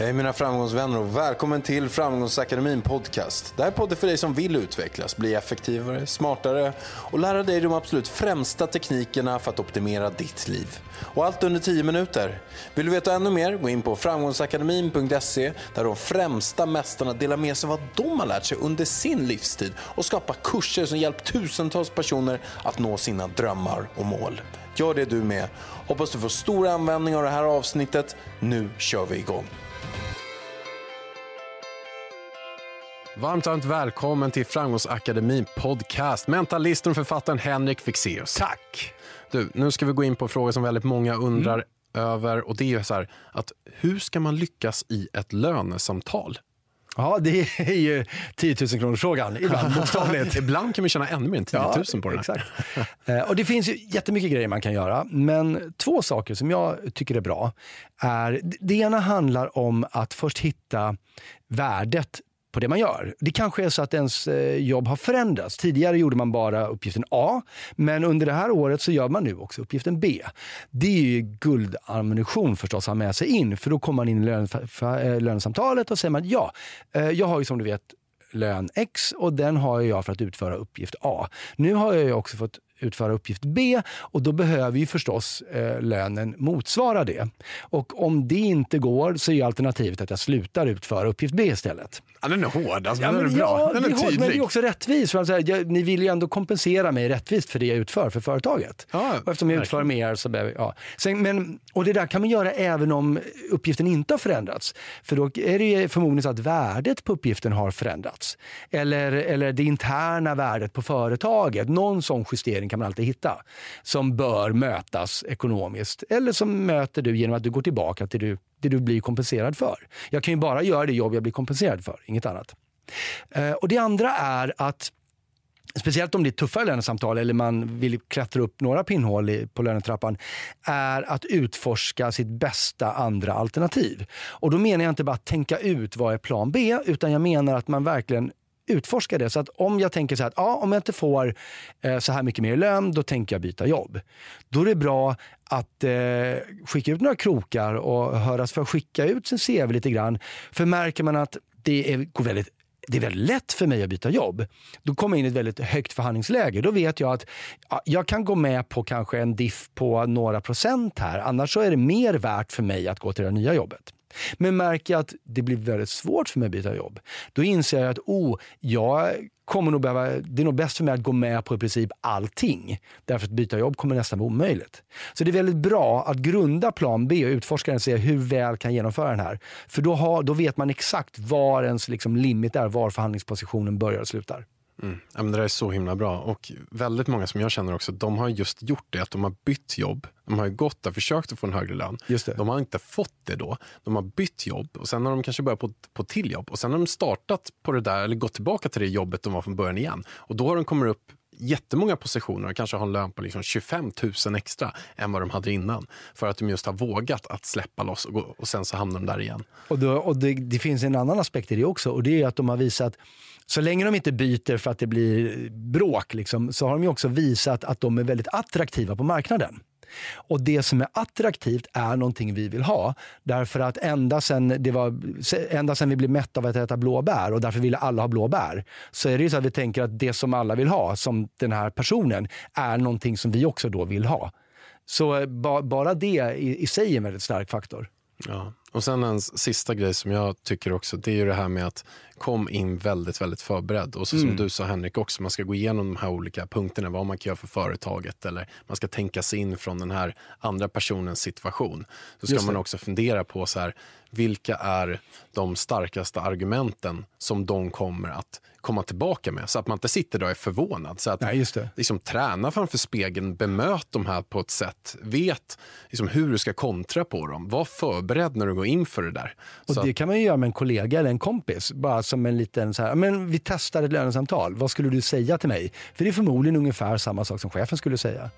Hej mina framgångsvänner och välkommen till Framgångsakademin podcast. Det här är podden för dig som vill utvecklas, bli effektivare, smartare och lära dig de absolut främsta teknikerna för att optimera ditt liv. Och allt under 10 minuter. Vill du veta ännu mer? Gå in på framgångsakademin.se där de främsta mästarna delar med sig vad de har lärt sig under sin livstid och skapar kurser som hjälpt tusentals personer att nå sina drömmar och mål. Gör det du med. Hoppas du får stor användning av det här avsnittet. Nu kör vi igång. Varmt, varmt välkommen till Framgångsakademin podcast. Mentalisten och författaren Henrik Fexeus. Tack. Du, nu ska vi gå in på en fråga som väldigt många undrar mm. över. Och det är så här, att hur ska man lyckas i ett lönesamtal? Ja, det är ju 10 000 kronors frågan ibland bokstavligt. ibland kan man tjäna ännu mer än 10 000 ja, på det. Exakt. Eh, och det finns ju jättemycket grejer man kan göra, men två saker som jag tycker är bra är, det ena handlar om att först hitta värdet på det man gör. Det kanske är så att ens eh, jobb har förändrats. Tidigare gjorde man bara uppgiften A, men under det här året så gör man nu också uppgiften B. Det är ju guldammunition förstås att ha med sig in, för då kommer man in i lön, eh, lönesamtalet och säger man ja, eh, jag har ju som du vet lön X och den har jag för att utföra uppgift A. Nu har jag också fått utföra uppgift B och då behöver ju förstås eh, lönen motsvara det. Och om det inte går så är alternativet att jag slutar utföra uppgift B istället. Ja, den är hård, alltså, ja, men, den är bra. Ja, den är, är tydlig. Men det är också rättvis. För att säga, ni vill ju ändå kompensera mig rättvist för det jag utför för företaget. Ja, och eftersom jag utför mer så behöver ja. Sen, men, Och det där kan man göra även om uppgiften inte har förändrats. För då är det förmodligen så att värdet på uppgiften har förändrats. Eller, eller det interna värdet på företaget. Någon sån justering kan man alltid hitta. Som bör mötas ekonomiskt. Eller som möter du genom att du går tillbaka till du, det du blir kompenserad för. Jag kan ju bara göra det jobb jag blir kompenserad för, inget annat. Eh, och Det andra är att speciellt om det är tuffare lönesamtal eller man vill klättra upp några pinnhål på lönetrappan, är att utforska sitt bästa andra alternativ. Och då menar jag inte bara att tänka ut vad är plan B, utan jag menar att man verkligen utforska det. Så att om jag tänker så här, att ja, om jag inte får eh, så här mycket mer lön, då tänker jag byta jobb. Då är det bra att eh, skicka ut några krokar och höras för att skicka ut sin CV lite grann. För märker man att det är, går väldigt det är väldigt lätt för mig att byta jobb. Då kommer jag in i ett väldigt högt förhandlingsläge. Då vet jag att jag kan gå med på kanske en diff på några procent här. Annars så är det mer värt för mig att gå till det nya jobbet. Men märker jag att det blir väldigt svårt för mig att byta jobb, då inser jag att oh, jag kommer nog behöva, det är nog bäst för mig att gå med på i princip allting. Därför att byta jobb kommer nästan vara omöjligt. Så det är väldigt bra att grunda plan B och utforska den och se hur väl kan jag genomföra den här. För då, har, då vet man exakt var ens liksom limit är, var förhandlingspositionen börjar och slutar. Mm. Ja, men det där är så himla bra. Och väldigt många som jag känner också, de har just gjort det att de har bytt jobb. De har gått där, försökt att få en högre lön. De har inte fått det då. De har bytt jobb och sen har de kanske börjat på, på till jobb. Och sen har de startat på det där, eller gått tillbaka till det jobbet de var från början igen. Och då har de kommit upp jättemånga positioner och kanske har en lön på liksom 25 000 extra än vad de hade innan. För att de just har vågat att släppa loss och, gå, och sen så hamnar de där igen. Och, då, och det, det, finns en annan aspekt i det också och det är att de har visat så länge de inte byter för att det blir bråk liksom, så har de också visat att de är väldigt attraktiva på marknaden. Och det som är attraktivt är någonting vi vill ha. Därför att ända sen, det var, ända sen vi blev mätta av att äta blåbär och därför ville alla ha blåbär, så är det ju så att vi tänker att det som alla vill ha, som den här personen, är någonting som vi också då vill ha. Så eh, ba, bara det i, i sig är en väldigt stark faktor. Ja, och sen en sista grej som jag tycker också, det är ju det här med att kom in väldigt, väldigt förberedd. Och så mm. som du sa Henrik också, man ska gå igenom de här olika punkterna, vad man kan göra för företaget eller man ska tänka sig in från den här andra personens situation. Så ska man också fundera på så här, vilka är de starkaste argumenten som de kommer att komma tillbaka med. Så att man inte sitter där och är förvånad. Så att Nej, just det. Liksom, träna framför spegeln, bemöt de här på ett sätt. Vet liksom, hur du ska kontra på dem. Var förberedd när du går in för det där. Och så det kan man ju göra med en kollega eller en kompis. Bara som en liten så här, men vi testar ett lönesamtal. Vad skulle du säga till mig? För det är förmodligen ungefär samma sak som chefen skulle säga.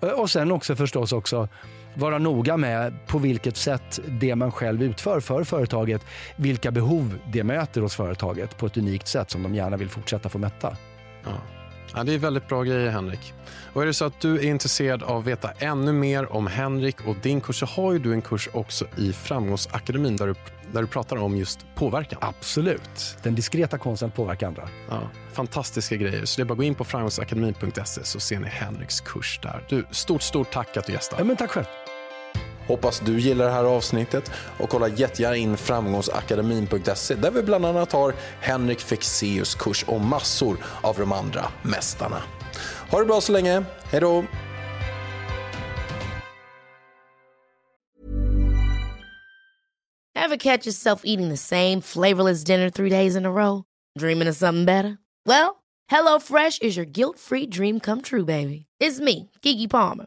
Ja. Och sen också förstås också vara noga med på vilket sätt det man själv utför för företaget, vilka behov det möter hos företaget på ett unikt sätt som de gärna vill fortsätta få mätta. Ja. Ja, det är väldigt bra grejer Henrik. Och är det så att du är intresserad av att veta ännu mer om Henrik och din kurs så har ju du en kurs också i Framgångsakademin där du, där du pratar om just påverkan. Absolut. Den diskreta konsten att påverka andra. Ja, fantastiska grejer. Så det är bara att gå in på framgångsakademin.se så ser ni Henriks kurs där. Du, stort, stort tack att du gästade. Ja, men tack själv. Hoppas du gillar det här avsnittet och kolla jättegärna in framgångsakademin.se där vi bland annat har Henrik Fexeus kurs och massor av de andra mästarna. Ha det bra så länge. Hej då! Have catch yourself eating the same flavorless dinner three days in a row? Dreaming of something better? Well, hello fresh is your guilt free dream come true baby. It's me, Gigi Palmer.